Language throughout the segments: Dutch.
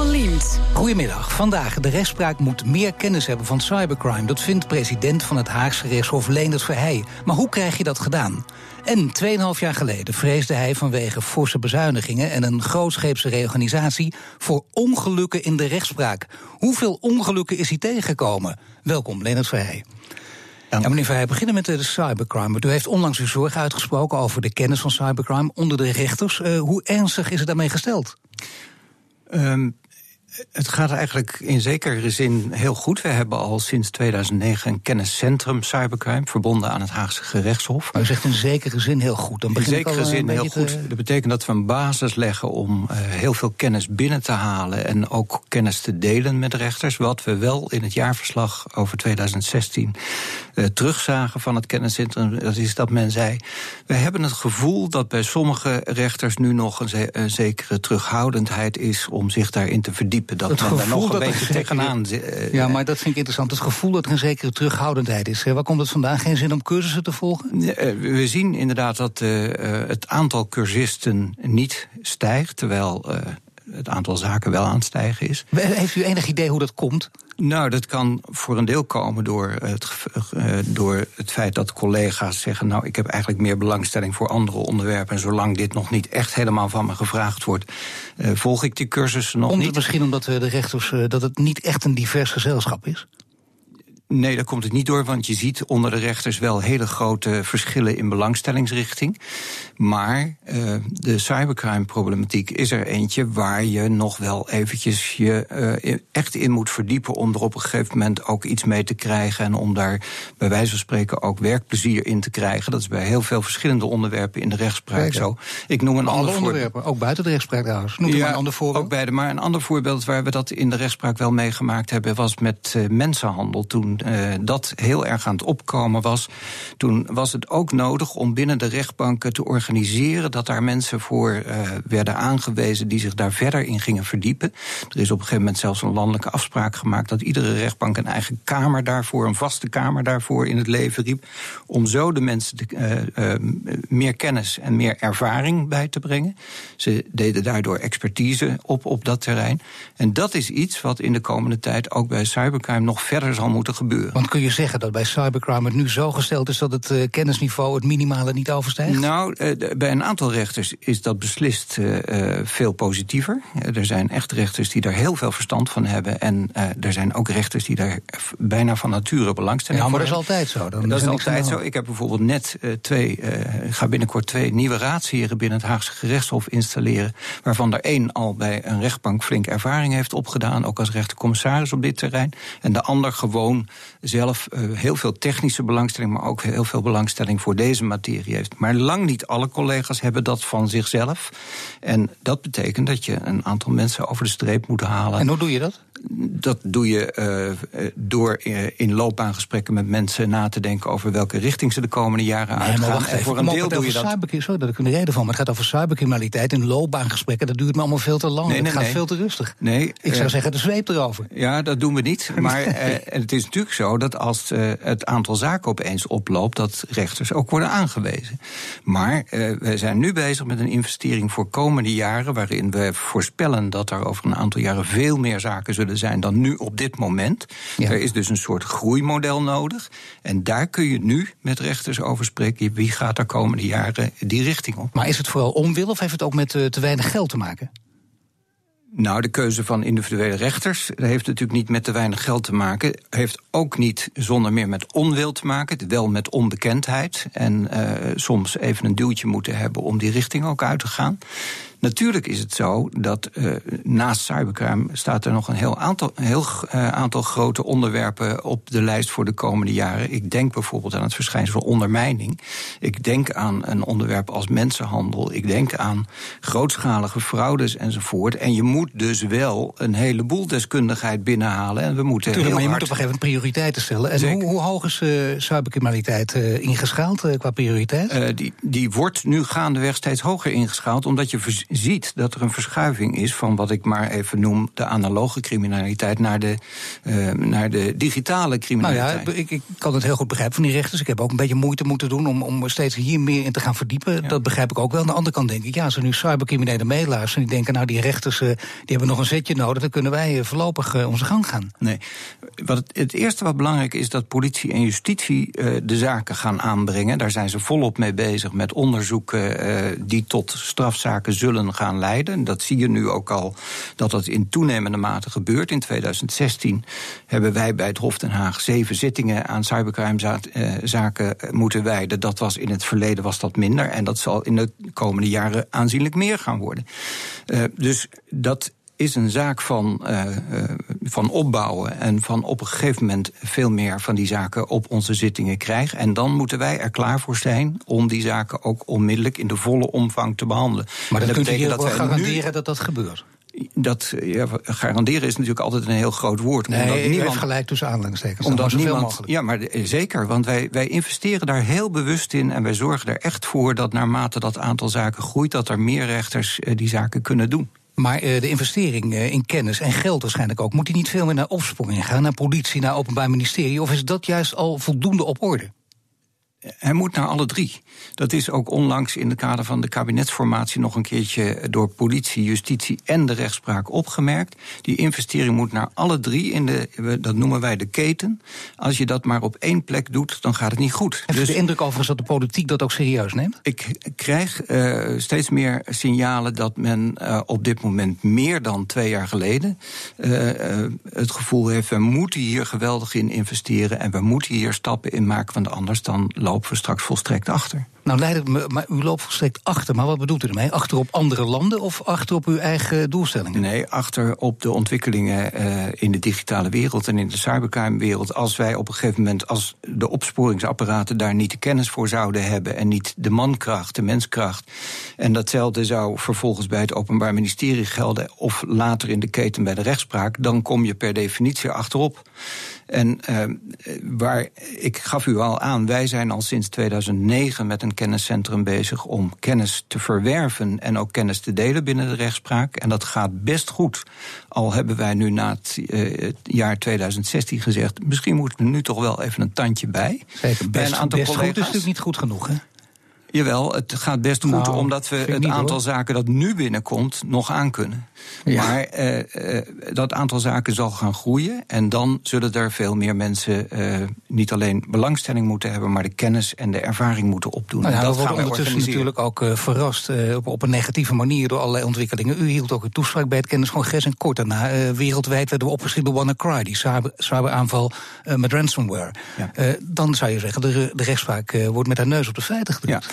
Van Liemt. Goedemiddag. Vandaag. De rechtspraak moet meer kennis hebben van cybercrime. Dat vindt president van het Haagse rechtshof Leendert Verheij. Maar hoe krijg je dat gedaan? En 2,5 jaar geleden vreesde hij vanwege forse bezuinigingen en een grootscheepse reorganisatie voor ongelukken in de rechtspraak. Hoeveel ongelukken is hij tegengekomen? Welkom, Leonard Verheij. Ja, meneer Verheij, beginnen met de cybercrime. U heeft onlangs uw zorg uitgesproken over de kennis van cybercrime onder de rechters. Uh, hoe ernstig is het daarmee gesteld? Um, het gaat eigenlijk in zekere zin heel goed. We hebben al sinds 2009 een kenniscentrum cybercrime verbonden aan het Haagse gerechtshof. Maar u zegt in zekere zin heel goed. Dan in zekere zin heel goed. Dat betekent dat we een basis leggen om uh, heel veel kennis binnen te halen en ook kennis te delen met rechters. Wat we wel in het jaarverslag over 2016 uh, terugzagen van het kenniscentrum, dat is dat men zei: we hebben het gevoel dat bij sommige rechters nu nog een, ze een zekere terughoudendheid is om zich daarin te verdiepen dat het men daar nog een beetje tegenaan uh, Ja, maar dat vind ik interessant. Het gevoel dat er een zekere terughoudendheid is. Waar komt het vandaan? Geen zin om cursussen te volgen? we zien inderdaad dat het aantal cursisten niet stijgt, terwijl het aantal zaken wel aan het stijgen is. Heeft u enig idee hoe dat komt? Nou, dat kan voor een deel komen door het, uh, door het feit dat collega's zeggen: Nou, ik heb eigenlijk meer belangstelling voor andere onderwerpen. En zolang dit nog niet echt helemaal van me gevraagd wordt, uh, volg ik die cursussen nog Komt niet. Misschien omdat de rechters dat het niet echt een divers gezelschap is? Nee, daar komt het niet door, want je ziet onder de rechters wel hele grote verschillen in belangstellingsrichting. Maar uh, de cybercrime-problematiek is er eentje waar je nog wel eventjes je uh, echt in moet verdiepen om er op een gegeven moment ook iets mee te krijgen en om daar bij wijze van spreken ook werkplezier in te krijgen. Dat is bij heel veel verschillende onderwerpen in de rechtspraak zo. Ik noem een ander onderwerpen, ook buiten de rechtspraak trouwens. Noem ja, een ander voorbeeld. Ook beide, maar een ander voorbeeld waar we dat in de rechtspraak wel meegemaakt hebben was met uh, mensenhandel toen uh, dat heel erg aan het opkomen was, toen was het ook nodig om binnen de rechtbanken te organiseren dat daar mensen voor uh, werden aangewezen die zich daar verder in gingen verdiepen. Er is op een gegeven moment zelfs een landelijke afspraak gemaakt dat iedere rechtbank een eigen kamer daarvoor, een vaste kamer daarvoor in het leven riep, om zo de mensen de, uh, meer kennis en meer ervaring bij te brengen. Ze deden daardoor expertise op op dat terrein. En dat is iets wat in de komende tijd ook bij cybercrime nog verder zal moeten gebeuren. Want kun je zeggen dat bij cybercrime het nu zo gesteld is dat het uh, kennisniveau het minimale niet overstijgt? Nou, uh, bij een aantal rechters is dat beslist uh, veel positiever. er zijn echt rechters die daar heel veel verstand van hebben. En er zijn ook rechters die daar bijna van nature belangstelling hebben. Ja, maar dat is altijd zo. Dan dat is altijd zo. Ik heb bijvoorbeeld net twee, ga binnenkort twee nieuwe raadsheren binnen het Haagse gerechtshof installeren. Waarvan er één al bij een rechtbank flink ervaring heeft opgedaan. Ook als rechtercommissaris op dit terrein. En de ander gewoon zelf uh, heel veel technische belangstelling, maar ook heel veel belangstelling voor deze materie heeft. Maar lang niet alle collega's hebben dat van zichzelf. En dat betekent dat je een aantal mensen over de streep moet halen. En hoe doe je dat? Dat doe je uh, door in loopbaangesprekken met mensen na te denken over welke richting ze de komende jaren nee, uitgaan. Wacht en voor een deel doe je dat. Sorry dat ik er de reden van, maar het gaat over cybercriminaliteit in loopbaangesprekken. Dat duurt me allemaal veel te lang. Nee, nee, het gaat nee. veel te rustig. Nee, ik zou uh, zeggen, de zweep erover. Ja, dat doen we niet. Maar uh, het is natuurlijk zo dat als het aantal zaken opeens oploopt, dat rechters ook worden aangewezen. Maar we zijn nu bezig met een investering voor komende jaren, waarin we voorspellen dat er over een aantal jaren veel meer zaken zullen zijn dan nu op dit moment. Ja. Er is dus een soort groeimodel nodig. En daar kun je nu met rechters over spreken. Wie gaat er komende jaren die richting op? Maar is het vooral onwil of heeft het ook met uh, te weinig geld te maken? Nou, de keuze van individuele rechters heeft natuurlijk niet met te weinig geld te maken. Heeft ook niet zonder meer met onwil te maken. Wel met onbekendheid. En uh, soms even een duwtje moeten hebben om die richting ook uit te gaan. Natuurlijk is het zo dat uh, naast cybercrime staat er nog een heel aantal, heel, uh, aantal grote onderwerpen op de lijst voor de komende jaren. Ik denk bijvoorbeeld aan het verschijnsel ondermijning. Ik denk aan een onderwerp als mensenhandel. Ik denk aan grootschalige fraudes enzovoort. En je moet dus wel een heleboel deskundigheid binnenhalen. En we moeten Tuurlijk, maar je hard... moet op een gegeven moment prioriteiten stellen. En hoe, hoe, hoog is uh, cybercriminaliteit ingeschaald qua prioriteit? die, die wordt nu gaandeweg steeds hoger ingeschaald, omdat je ziet dat er een verschuiving is van wat ik maar even noem de analoge criminaliteit naar de, uh, naar de digitale criminaliteit. Nou ja, ik, ik, kan het heel goed begrijpen van die rechters. Ik heb ook een beetje moeite moeten doen om, om steeds hier meer in te gaan verdiepen. Dat begrijp ik ook wel. Aan de andere kant denk ik, ja, als er nu cybercriminelen meeluisteren... die denken, nou, die rechters uh, die hebben nog een zetje nodig... dan kunnen wij voorlopig onze gang gaan. Nee. Wat het, het, eerste wat belangrijk is dat politie en justitie de zaken gaan aanbrengen. Daar zijn ze volop mee bezig met onderzoeken die tot strafzaken zullen gaan leiden. Dat zie je nu ook al dat dat in toenemende mate gebeurt. In 2016 hebben wij bij het Hof Den Haag zeven zittingen aan cybercrime-zaken eh, moeten wijden. Dat was in het verleden was dat minder. En dat zal in de komende jaren aanzienlijk meer gaan worden. Uh, dus dat is een zaak van, uh, van opbouwen en van op een gegeven moment veel meer van die zaken op onze zittingen krijgen. En dan moeten wij er klaar voor zijn om die zaken ook onmiddellijk in de volle omvang te behandelen. Maar dat, u dat wel garanderen nu... dat dat gebeurt? Dat ja, garanderen is natuurlijk altijd een heel groot woord. Nee, omdat niemand, gelijk tussen aanhalingstekens. Omdat niemand, mogelijk. Ja, maar zeker. Want wij, wij investeren daar heel bewust in. En wij zorgen er echt voor dat naarmate dat aantal zaken groeit, dat er meer rechters eh, die zaken kunnen doen. Maar uh, de investering uh, in kennis en geld waarschijnlijk ook, moet die niet veel meer naar opsporing gaan, naar politie, naar openbaar ministerie? Of is dat juist al voldoende op orde? Hij moet naar alle drie. Dat is ook onlangs in het kader van de kabinetsformatie nog een keertje door politie, justitie en de rechtspraak opgemerkt. Die investering moet naar alle drie in de, dat noemen wij de keten. Als je dat maar op één plek doet, dan gaat het niet goed. Heeft dus de indruk overigens dat de politiek dat ook serieus neemt? Ik krijg uh, steeds meer signalen dat men uh, op dit moment meer dan twee jaar geleden uh, het gevoel heeft: we moeten hier geweldig in investeren en we moeten hier stappen in maken, want anders dan lopen we straks volstrekt achter. Nou, leidt me, maar u loopt volstrekt achter. Maar wat bedoelt u ermee? Achter op andere landen of achter op uw eigen doelstellingen? Nee, achter op de ontwikkelingen uh, in de digitale wereld en in de cybercrime-wereld. Als wij op een gegeven moment, als de opsporingsapparaten daar niet de kennis voor zouden hebben en niet de mankracht, de menskracht. En datzelfde zou vervolgens bij het Openbaar Ministerie gelden of later in de keten bij de rechtspraak, dan kom je per definitie achterop. En uh, waar, ik gaf u al aan, wij zijn al sinds 2009 met een kenniscentrum bezig om kennis te verwerven en ook kennis te delen binnen de rechtspraak. En dat gaat best goed. Al hebben wij nu na het, uh, het jaar 2016 gezegd, misschien moeten we nu toch wel even een tandje bij. Zeker, best, een aantal best collega's. goed is natuurlijk niet goed genoeg, hè? Jawel, het gaat best goed nou, omdat we het aantal zaken dat nu binnenkomt nog aankunnen. Ja. Maar uh, uh, dat aantal zaken zal gaan groeien. En dan zullen er veel meer mensen uh, niet alleen belangstelling moeten hebben, maar de kennis en de ervaring moeten opdoen. Nou ja, dat we worden ondertussen natuurlijk ook verrast op, op, een negatieve manier door allerlei ontwikkelingen. U hield ook een toespraak bij het kenniscongres en kort daarna wereldwijd werden we opgeschreven door WannaCry, die cyberaanval met ransomware. Ja. dan zou je zeggen, de, de rechtspraak wordt met haar neus op de feiten gedrukt. Ja.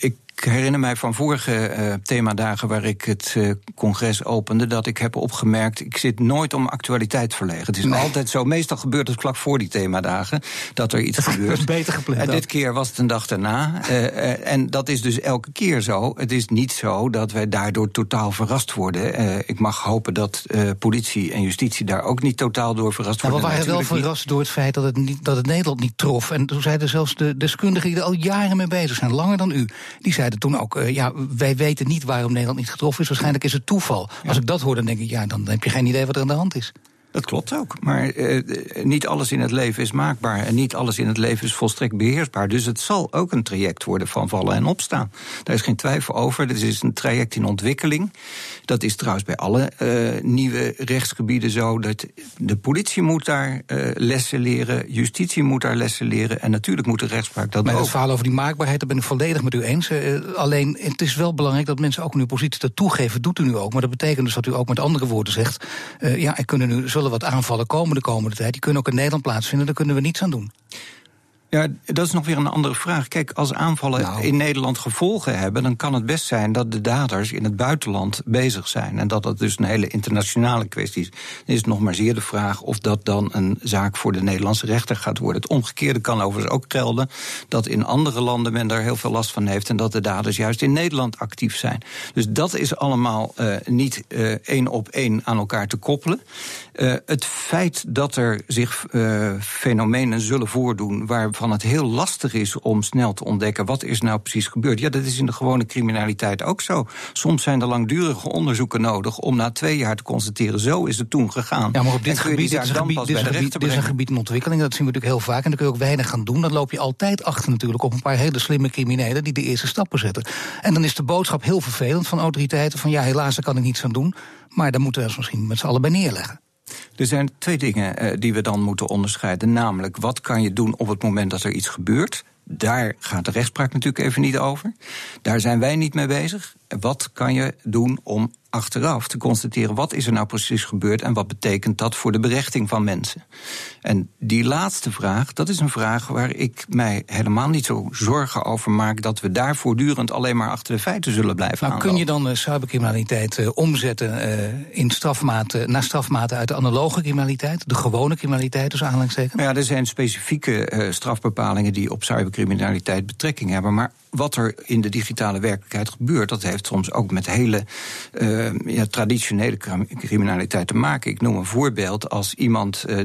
Ik ik herinner mij van vorige uh, themadagen waar ik het uh, congres opende, dat ik heb opgemerkt, ik zit nooit om actualiteit verlegen. Het is nee. altijd zo, meestal gebeurt het vlak voor die themadagen, dat er iets gebeurt. beter gepland. En dit keer was het een dag daarna. Uh, en dat is dus elke keer zo. Het is niet zo dat wij daardoor totaal verrast worden. ik mag hopen dat politie en justitie daar ook niet totaal door verrast nou, worden. We waren wel verrast door het feit dat het, niet, dat het Nederland niet trof. En toen zeiden zelfs de deskundigen die er al jaren mee bezig zijn, langer dan u, die zeiden toen ook, uh, ja, wij weten niet waarom Nederland niet getroffen is. Waarschijnlijk is het toeval. Ja. Als ik dat hoor, dan denk ik, ja, dan heb je geen idee wat er aan de hand is. Dat klopt ook. Maar uh, niet alles in het leven is maakbaar. En niet alles in het leven is volstrekt beheersbaar. Dus het zal ook een traject worden van vallen en opstaan. Daar is geen twijfel over. Dit is een traject in ontwikkeling. Dat is trouwens bij alle uh, nieuwe rechtsgebieden zo. Dat de politie moet daar lessen leren. Justitie moet daar lessen leren. En natuurlijk moet de rechtspraak dat maar ook. het verhaal over die maakbaarheid, daar ben ik volledig met u eens. alleen, het is wel belangrijk dat mensen ook in uw positie dat toegeven. Doet u nu ook. Maar dat betekent dus dat u ook met andere woorden zegt. ja, er kunnen nu zullen wat aanvallen komen de komende tijd. Die kunnen ook in Nederland plaatsvinden, daar kunnen we niets aan doen. Ja, dat is nog weer een andere vraag. Kijk, als aanvallen nou. in Nederland gevolgen hebben, dan kan het best zijn dat de daders in het buitenland bezig zijn. En dat dat dus een hele internationale kwestie is. Dan is het nog maar zeer de vraag of dat dan een zaak voor de Nederlandse rechter gaat worden. Het omgekeerde kan overigens ook gelden dat in andere landen men daar heel veel last van heeft en dat de daders juist in Nederland actief zijn. Dus dat is allemaal uh, niet uh, één op één aan elkaar te koppelen. Uh, het feit dat er zich fenomenen zullen voordoen waar waarvan het heel lastig is om snel te ontdekken wat is nou precies gebeurd. Ja, dat is in de gewone criminaliteit ook zo. Soms zijn er langdurige onderzoeken nodig om na twee jaar te constateren, zo is het toen gegaan. Ja, maar op dit gebied, dit is, een gebied, dit, is gebied, dit is een gebied in ontwikkeling, dat zien we natuurlijk heel vaak. En dan kun je ook weinig gaan doen. Dan loop je altijd achter natuurlijk op een paar hele slimme criminelen die de eerste stappen zetten. En dan is de boodschap heel vervelend van autoriteiten: van ja, helaas, daar kan ik niets aan doen. Maar dan moeten we ons misschien met z'n allen bij neerleggen. Er zijn twee dingen uh, die we dan moeten onderscheiden. Namelijk, wat kan je doen op het moment dat er iets gebeurt? Daar gaat de rechtspraak natuurlijk even niet over. Daar zijn wij niet mee bezig. Wat kan je doen om achteraf te constateren wat is er nou precies gebeurd en wat betekent dat voor de berechting van mensen. En die laatste vraag, dat is een vraag waar ik mij helemaal niet zo zorgen over maak dat we daar voortdurend alleen maar achter de feiten zullen blijven maar Kun je dan uh, cybercriminaliteit uh, omzetten uh, in strafmaten, naar strafmaten uit de analoge criminaliteit, de gewone criminaliteit, dus aanhalingstekens? Ja, er zijn specifieke strafbepalingen die op cybercriminaliteit betrekking hebben, maar wat er in de digitale werkelijkheid gebeurt, dat heeft soms ook met hele uh, ja, traditionele criminaliteit te maken. Ik noem een voorbeeld. Als iemand uh,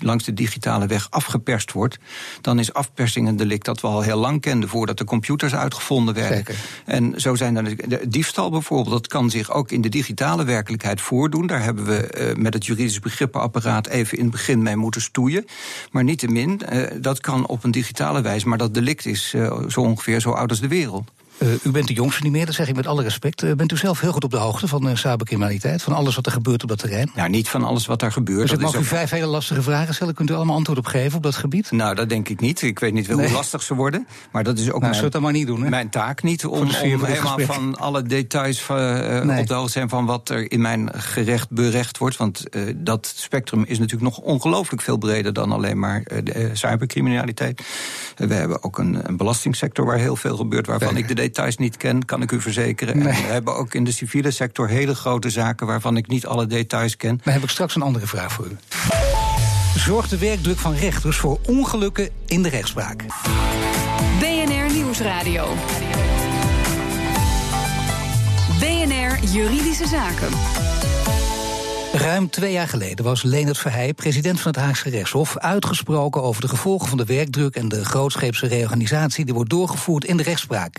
langs de digitale weg afgeperst wordt, dan is afpersing een delict dat we al heel lang kenden voordat de computers uitgevonden werden. Zeker. En zo zijn er de diefstal bijvoorbeeld, dat kan zich ook in de digitale werkelijkheid voordoen. Daar hebben we uh, met het juridisch begrippenapparaat even in het begin mee moeten stoeien. Maar niettemin, dat kan op een digitale wijze, maar dat delict is zo ongeveer zo oud als de wereld. Uh, u bent de jongste niet meer, dat zeg ik met alle respect. Uh, bent u zelf heel goed op de hoogte van uh, cybercriminaliteit? Van alles wat er gebeurt op dat terrein? Nou, niet van alles wat er gebeurt. Dus ik mag u vijf hele lastige vragen stellen. Kunt u allemaal antwoord op geven op dat gebied? Nou, dat denk ik niet. Ik weet niet nee. hoe lastig ze worden. Maar dat is ook nou, mijn, maar niet doen, hè? mijn taak niet. Om, om helemaal van alle details van, nee. op de hoogte zijn van wat er in mijn gerecht berecht wordt. Want dat spectrum is natuurlijk nog ongelooflijk veel breder dan alleen maar cybercriminaliteit. We hebben ook een, een belastingssector waar heel veel gebeurt, waarvan ik de details niet ken kan ik u verzekeren. En we hebben ook in de civiele sector hele grote zaken waarvan ik niet alle details ken. Dan heb ik straks een andere vraag voor u. Zorgt de werkdruk van rechters voor ongelukken in de rechtspraak? BNR Nieuwsradio. BNR Juridische Zaken. Ruim twee jaar geleden was Leonard Verheij, president van het Haagse Rechtshof, uitgesproken over de gevolgen van de werkdruk en de grootscheepse reorganisatie die wordt doorgevoerd in de rechtspraak.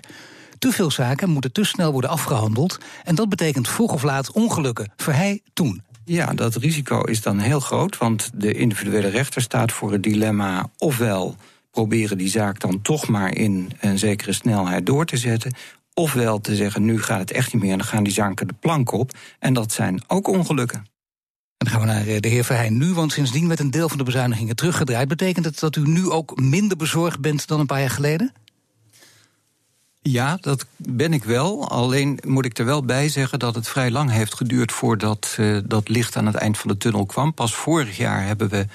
Te veel zaken moeten te snel worden afgehandeld. En dat betekent vroeg of laat ongelukken. Verhey toen. Ja, dat risico is dan heel groot. Want de individuele rechter staat voor het dilemma ofwel proberen die zaak dan toch maar in een zekere snelheid door te zetten. Ofwel te zeggen, nu gaat het echt niet meer en dan gaan die zaken de plank op. En dat zijn ook ongelukken. En dan gaan we naar eh, de heer Verheijn nu, want sindsdien werd een deel van de bezuinigingen teruggedraaid. Betekent het dat u nu ook minder bezorgd bent dan een paar jaar geleden? Ja, dat ben ik wel. Alleen moet ik er wel bij zeggen dat het vrij lang heeft geduurd voordat uh, dat licht aan het eind van de tunnel kwam. Pas vorig jaar hebben we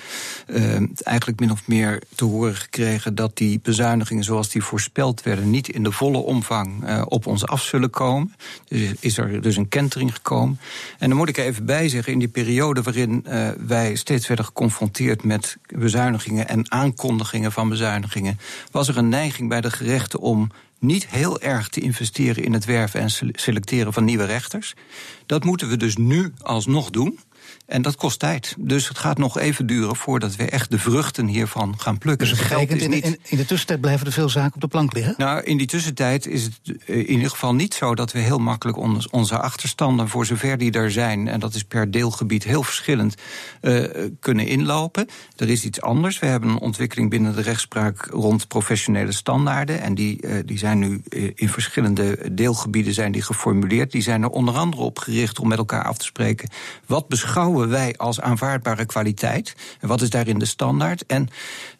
uh, eigenlijk min of meer te horen gekregen dat die bezuinigingen zoals die voorspeld werden niet in de volle omvang uh, op ons af zullen komen. Dus is er dus een kentering gekomen. En dan moet ik er even bij zeggen, in die periode waarin wij steeds werden geconfronteerd met bezuinigingen en aankondigingen van bezuinigingen, was er een neiging bij de gerechten om niet heel erg te investeren in het werven en selecteren van nieuwe rechters. Dat moeten we dus nu alsnog doen. En dat kost tijd. Dus het gaat nog even duren voordat we echt de vruchten hiervan gaan plukken. Dus het is niet... in, in, de tussentijd blijven er veel zaken op de plank liggen? Nou, in die tussentijd is het eh, in ieder geval niet zo dat we heel makkelijk onze achterstanden, voor zover die er zijn, en dat is per deelgebied heel verschillend, uh, kunnen inlopen. Er is iets anders. We hebben een ontwikkeling binnen de rechtspraak rond professionele standaarden. En die, uh, die zijn nu in verschillende deelgebieden zijn die geformuleerd. Die zijn er onder andere op gericht om met elkaar af te spreken. Wat beschouwen wij als aanvaardbare kwaliteit? En wat is daarin de standaard? En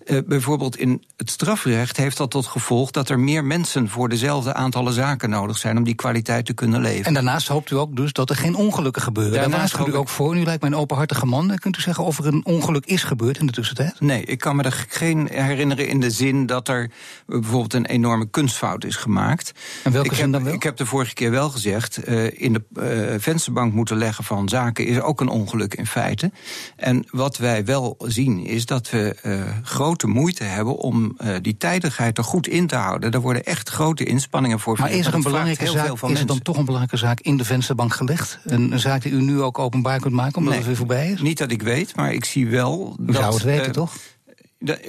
uh, bijvoorbeeld in het strafrecht heeft dat tot gevolg dat er meer mensen voor dezelfde aantallen zaken nodig zijn om die kwaliteit te kunnen leveren. En daarnaast hoopt u ook dus dat er geen ongelukken gebeuren. Daarnaast waarschuwt u ook voor. U lijkt mij een openhartige man. Kunt u zeggen of er een ongeluk is gebeurd in de tussentijd? Nee, ik kan me er geen herinneren in de zin dat er bijvoorbeeld een enorme kunstfout is gemaakt. En welke ik zin dan wel? Ik heb de vorige keer wel gezegd, uh, in de uh, vensterbank moeten leggen van zaken is ook een ongeluk in feite. En wat wij wel zien is dat we uh, grote moeite hebben om uh, die tijdigheid er goed in te houden. Er worden echt grote inspanningen voor. Maar is er een belangrijke zaak? Is er dan toch een belangrijke zaak in de vensterbank gelegd? Een, een zaak die u nu ook openbaar kunt maken, omdat nee, het weer voorbij is? Niet dat ik weet, maar ik zie wel. U dat, zou het weten, uh, toch?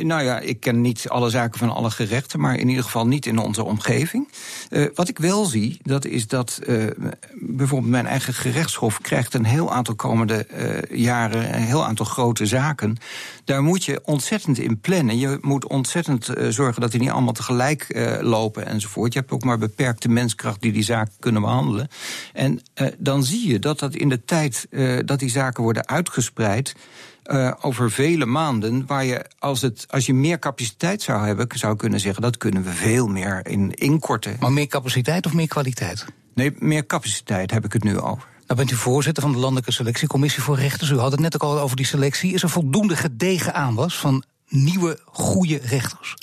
Nou ja, ik ken niet alle zaken van alle gerechten, maar in ieder geval niet in onze omgeving. Uh, wat ik wel zie, dat is dat uh, bijvoorbeeld mijn eigen gerechtshof krijgt een heel aantal komende uh, jaren een heel aantal grote zaken. Daar moet je ontzettend in plannen. Je moet ontzettend zorgen dat die niet allemaal tegelijk lopen enzovoort. Je hebt ook maar beperkte menskracht die die zaken kunnen behandelen. En dan zie je dat dat in de tijd dat die zaken worden uitgespreid uh, over vele maanden. Waar je, als, het, als je meer capaciteit zou hebben, zou kunnen zeggen dat kunnen we veel meer in inkorten. Maar meer capaciteit of meer kwaliteit? Nee, meer capaciteit heb ik het nu over. Nou bent u voorzitter van de Landelijke Selectiecommissie voor Rechters. U had het net ook al over die selectie. Is er voldoende gedegen aanwas van nieuwe, goede rechters?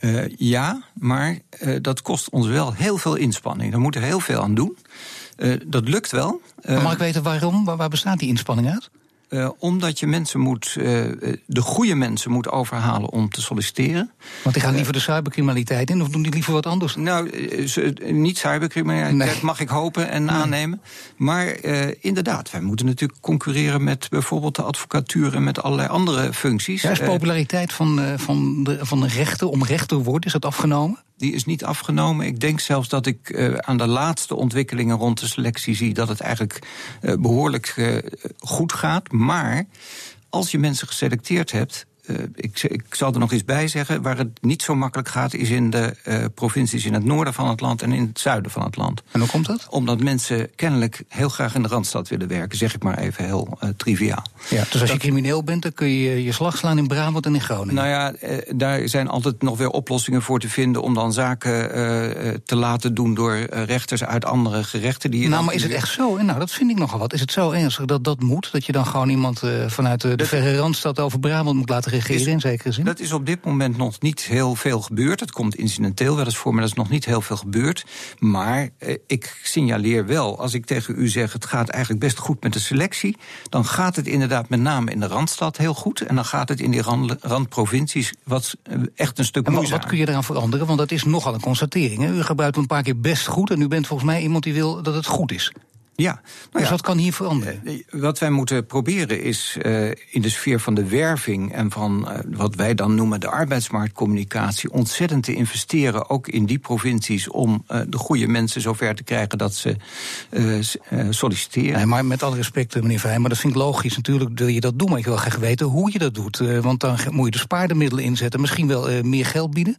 Uh, ja, maar uh, dat kost ons wel heel veel inspanning. Daar moeten we heel veel aan doen. Uh, dat lukt wel. Maar mag ik weten waarom? Waar, waar bestaat die inspanning uit? Uh, omdat je mensen moet, uh, de goede mensen moet overhalen om te solliciteren. Want die gaan liever de cybercriminaliteit in, of doen die liever wat anders? Nou, niet cybercriminaliteit, nee. mag ik hopen en nee. aannemen. Maar uh, inderdaad, wij moeten natuurlijk concurreren met bijvoorbeeld de advocatuur en met allerlei andere functies. Ja, is populariteit van, van, de, van de rechten om rechter worden, is dat afgenomen? Die is niet afgenomen. Ik denk zelfs dat ik uh, aan de laatste ontwikkelingen rond de selectie zie dat het eigenlijk uh, behoorlijk uh, goed gaat. Maar als je mensen geselecteerd hebt, uh, ik, ik, zal er nog eens bij zeggen, waar het niet zo makkelijk gaat, is in de uh, provincies in het noorden van het land en in het zuiden van het land. En hoe komt dat? Omdat mensen kennelijk heel graag in de randstad willen werken, zeg ik maar even heel uh, triviaal. Ja, dus als dat, je crimineel bent, dan kun je je slag slaan in Brabant en in Groningen. Nou ja, daar zijn altijd nog weer oplossingen voor te vinden om dan zaken te laten doen door rechters uit andere gerechten. Die nou, maar is het echt zo? Nou, dat vind ik nogal wat. Is het zo ernstig dat dat moet? Dat je dan gewoon iemand vanuit de, de verre randstad over Brabant moet laten regeren in zekere zin? Dat is op dit moment nog niet heel veel gebeurd. Het komt incidenteel wel eens voor, maar dat is nog niet heel veel gebeurd. Maar eh, ik signaleer wel, als ik tegen u zeg... het gaat eigenlijk best goed met de selectie... dan gaat het inderdaad met name in de Randstad heel goed... en dan gaat het in die rand, randprovincies wat, eh, echt een stuk moeizamer. Wat kun je eraan veranderen? Want dat is nogal een constatering. Hè? U gebruikt een paar keer best goed... en u bent volgens mij iemand die wil dat het goed is. Ja, nou dus ja, wat kan hier veranderen? Wat wij moeten proberen is uh, in de sfeer van de werving en van uh, wat wij dan noemen de arbeidsmarktcommunicatie ontzettend te investeren, ook in die provincies, om uh, de goede mensen zover te krijgen dat ze solliciteren. Nee, maar met alle respect, meneer Vrij, maar dat vind ik logisch. Natuurlijk wil je dat doen, maar ik wil graag weten hoe je dat doet. want dan moet je de spaardemiddelen inzetten, misschien wel meer geld bieden.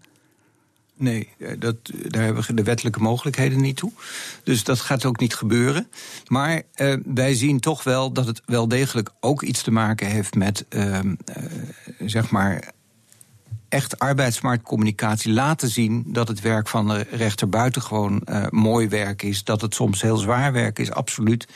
Nee, dat, daar hebben we de wettelijke mogelijkheden niet toe. Dus dat gaat ook niet gebeuren. Maar uh, wij zien toch wel dat het wel degelijk ook iets te maken heeft met, uh, zeg maar, echt arbeidsmarktcommunicatie laten zien dat het werk van de rechter buitengewoon uh, mooi werk is. Dat het soms heel zwaar werk is, absoluut.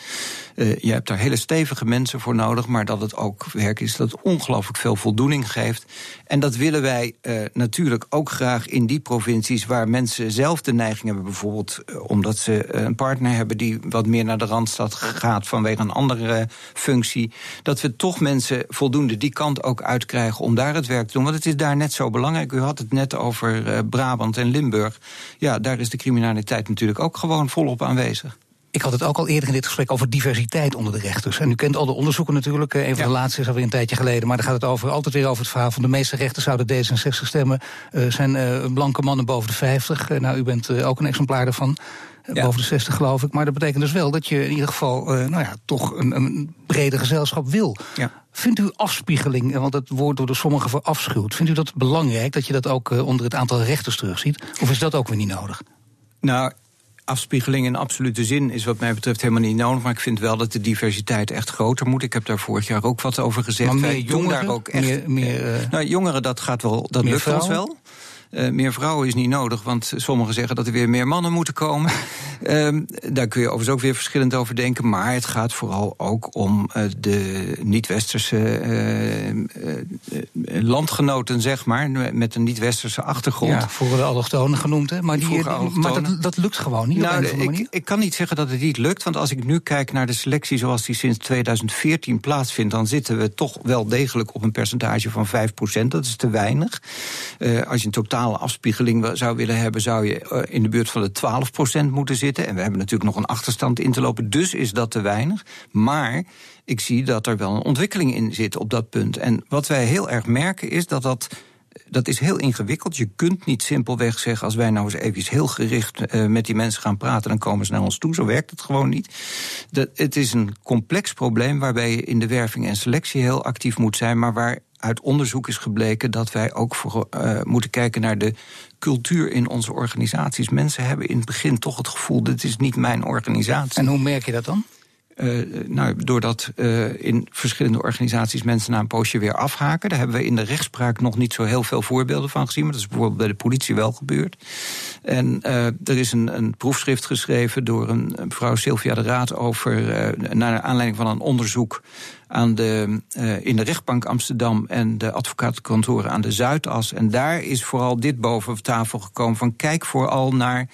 Uh, je hebt daar hele stevige mensen voor nodig, maar dat het ook werk is dat ongelooflijk veel voldoening geeft. En dat willen wij uh, natuurlijk ook graag in die provincies waar mensen zelf de neiging hebben, bijvoorbeeld omdat ze een partner hebben die wat meer naar de randstad gaat vanwege een andere functie. Dat we toch mensen voldoende die kant ook uitkrijgen om daar het werk te doen. Want het is daar net zo belangrijk. U had het net over uh, Brabant en Limburg. Ja, daar is de criminaliteit natuurlijk ook gewoon volop aanwezig. Ik had het ook al eerder in dit gesprek over diversiteit onder de rechters. En u kent al de onderzoeken natuurlijk. Een van ja. de laatste is alweer een tijdje geleden. Maar daar gaat het over, altijd weer over het verhaal van de meeste rechters zouden D66 stemmen. Uh, zijn uh, blanke mannen boven de 50. Uh, nou, u bent ook een exemplaar daarvan. Ja. Boven de 60 geloof ik. Maar dat betekent dus wel dat je in ieder geval nou ja, toch een, een brede gezelschap wil. Ja. Vindt u afspiegeling, want het woord door sommigen verafschuwd... vindt u dat belangrijk dat je dat ook onder het aantal rechters terugziet? Of is dat ook weer niet nodig? Nou, afspiegeling in absolute zin is wat mij betreft helemaal niet nodig. Maar ik vind wel dat de diversiteit echt groter moet. Ik heb daar vorig jaar ook wat over gezegd. Maar meer jongeren, daar ook echt, meer, meer, nou, jongeren, dat gaat wel, dat lukt ons wel. Uh, meer vrouwen is niet nodig, want sommigen zeggen dat er weer meer mannen moeten komen. uh, daar kun je overigens ook weer verschillend over denken. Maar het gaat vooral ook om uh, de niet-westerse landgenoten, zeg maar, met een niet-westerse achtergrond. Ja, voor de allochtonen genoemd, hè? Maar, die, die maar dat, dat, lukt gewoon niet. Nou, ik, ik, kan niet zeggen dat het niet lukt, want als ik nu kijk naar de selectie zoals die sinds 2014 plaatsvindt, dan zitten we toch wel degelijk op een percentage van 5%. Dat is te weinig. als je een totaal totale afspiegeling zou willen hebben, zou je eh, in de buurt van de 12% moeten zitten. En we hebben natuurlijk nog een achterstand in te lopen, dus is dat te weinig. Maar ik zie dat er wel een ontwikkeling in zit op dat punt. En wat wij heel erg merken is dat dat dat is heel ingewikkeld. Je kunt niet simpelweg zeggen: als wij nou eens even heel gericht uh, met die mensen gaan praten, dan komen ze naar ons toe. Zo werkt het gewoon niet. Dat, het is een complex probleem waarbij je in de werving en selectie heel actief moet zijn, maar waar uit onderzoek is gebleken dat wij ook uh, moeten kijken naar de cultuur in onze organisaties. Mensen hebben in het begin toch het gevoel: dit is niet mijn organisatie. En hoe merk je dat dan? Uh, nou, doordat uh, in verschillende organisaties mensen na een poosje weer afhaken. Daar hebben we in de rechtspraak nog niet zo heel veel voorbeelden van gezien. Maar dat is bijvoorbeeld bij de politie wel gebeurd. En uh, er is een, een, proefschrift geschreven door een, mevrouw Sylvia de Raad over. naar aanleiding van een onderzoek aan de, in de rechtbank Amsterdam en de advocatenkantoren aan de Zuidas. En daar is vooral dit boven tafel gekomen: van kijk vooral naar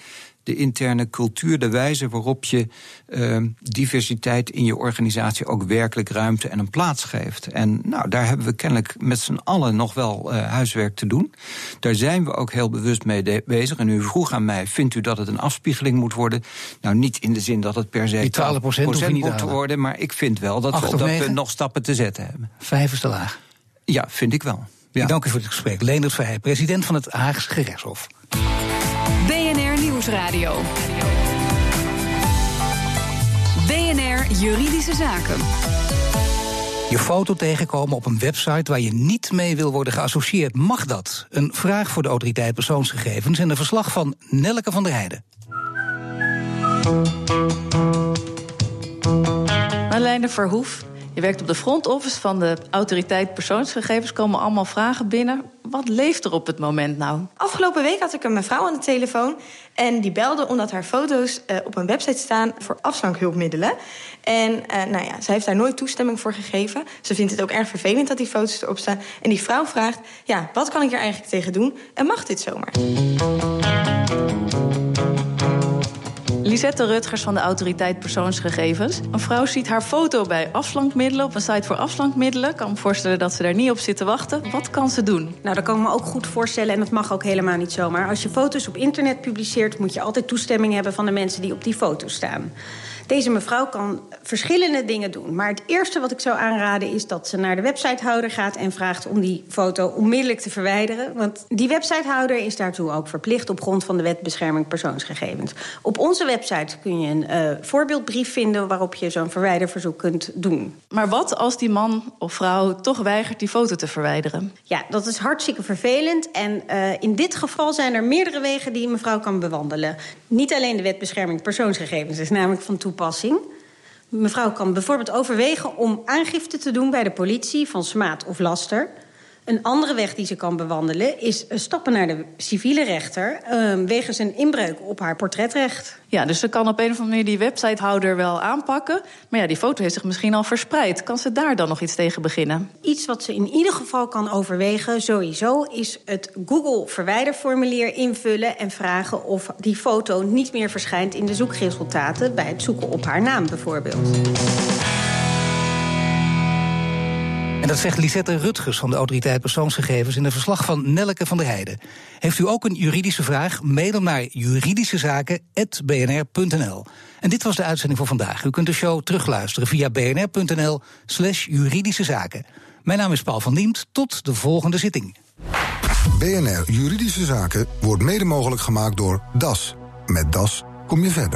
de interne cultuur, de wijze waarop je uh, diversiteit in je organisatie ook werkelijk ruimte en een plaats geeft. En nou, daar hebben we kennelijk met z'n allen nog wel uh, huiswerk te doen. Daar zijn we ook heel bewust mee bezig. En u vroeg aan mij: vindt u dat het een afspiegeling moet worden? Nou, niet in de zin dat het per se Die 12 procent moet worden, maar ik vind wel dat we op dat punt nog stappen te zetten hebben. Vijf is te laag. Ja, vind ik wel. Ja. Ik dank u voor het gesprek. Leendert Verheij, president van het Haagse Gerechtshof. BNR Nieuwsradio. BNR Juridische Zaken. Je foto tegenkomen op een website waar je niet mee wil worden geassocieerd. Mag dat? Een vraag voor de autoriteit persoonsgegevens en een verslag van Nelke van der Heijden. Marlijne Verhoef, je werkt op de front office van de autoriteit persoonsgegevens. Komen allemaal vragen binnen. Wat leeft er op het moment nou? Afgelopen week had ik een mevrouw aan de telefoon. En die belde omdat haar foto's uh, op een website staan voor afstankhulpmiddelen. En uh, nou ja, ze heeft daar nooit toestemming voor gegeven. Ze vindt het ook erg vervelend dat die foto's erop staan. En die vrouw vraagt: ja, wat kan ik er eigenlijk tegen doen? En mag dit zomaar? Lisette Rutgers van de Autoriteit Persoonsgegevens. Een vrouw ziet haar foto bij afslankmiddelen op een site voor afslankmiddelen. Kan me voorstellen dat ze daar niet op zit te wachten. Wat kan ze doen? Nou, dat kan ik me ook goed voorstellen en dat mag ook helemaal niet zomaar. Als je foto's op internet publiceert, moet je altijd toestemming hebben van de mensen die op die foto staan. Deze mevrouw kan verschillende dingen doen. Maar het eerste wat ik zou aanraden is dat ze naar de websitehouder gaat... en vraagt om die foto onmiddellijk te verwijderen. Want die websitehouder is daartoe ook verplicht... op grond van de wet bescherming persoonsgegevens. Op onze website kun je een uh, voorbeeldbrief vinden... waarop je zo'n verwijderverzoek kunt doen. Maar wat als die man of vrouw toch weigert die foto te verwijderen? Ja, dat is hartstikke vervelend. En uh, in dit geval zijn er meerdere wegen die een mevrouw kan bewandelen. Niet alleen de wet bescherming persoonsgegevens is namelijk van toepassing toepassing. Mevrouw kan bijvoorbeeld overwegen om aangifte te doen bij de politie van smaad of laster. Een andere weg die ze kan bewandelen is stappen naar de civiele rechter uh, wegens een inbreuk op haar portretrecht. Ja, dus ze kan op een of andere manier die websitehouder wel aanpakken. Maar ja, die foto heeft zich misschien al verspreid. Kan ze daar dan nog iets tegen beginnen? Iets wat ze in ieder geval kan overwegen, sowieso, is het Google verwijderformulier invullen en vragen of die foto niet meer verschijnt in de zoekresultaten bij het zoeken op haar naam bijvoorbeeld. En dat zegt Lisette Rutgers van de Autoriteit Persoonsgegevens in een verslag van Nelke van der Heijden. Heeft u ook een juridische vraag? Mail hem naar juridischezaken.bnr.nl. En dit was de uitzending voor vandaag. U kunt de show terugluisteren via bnr.nl/slash juridische zaken. Mijn naam is Paul van Diemt. Tot de volgende zitting. BNR Juridische Zaken wordt mede mogelijk gemaakt door DAS. Met DAS kom je verder.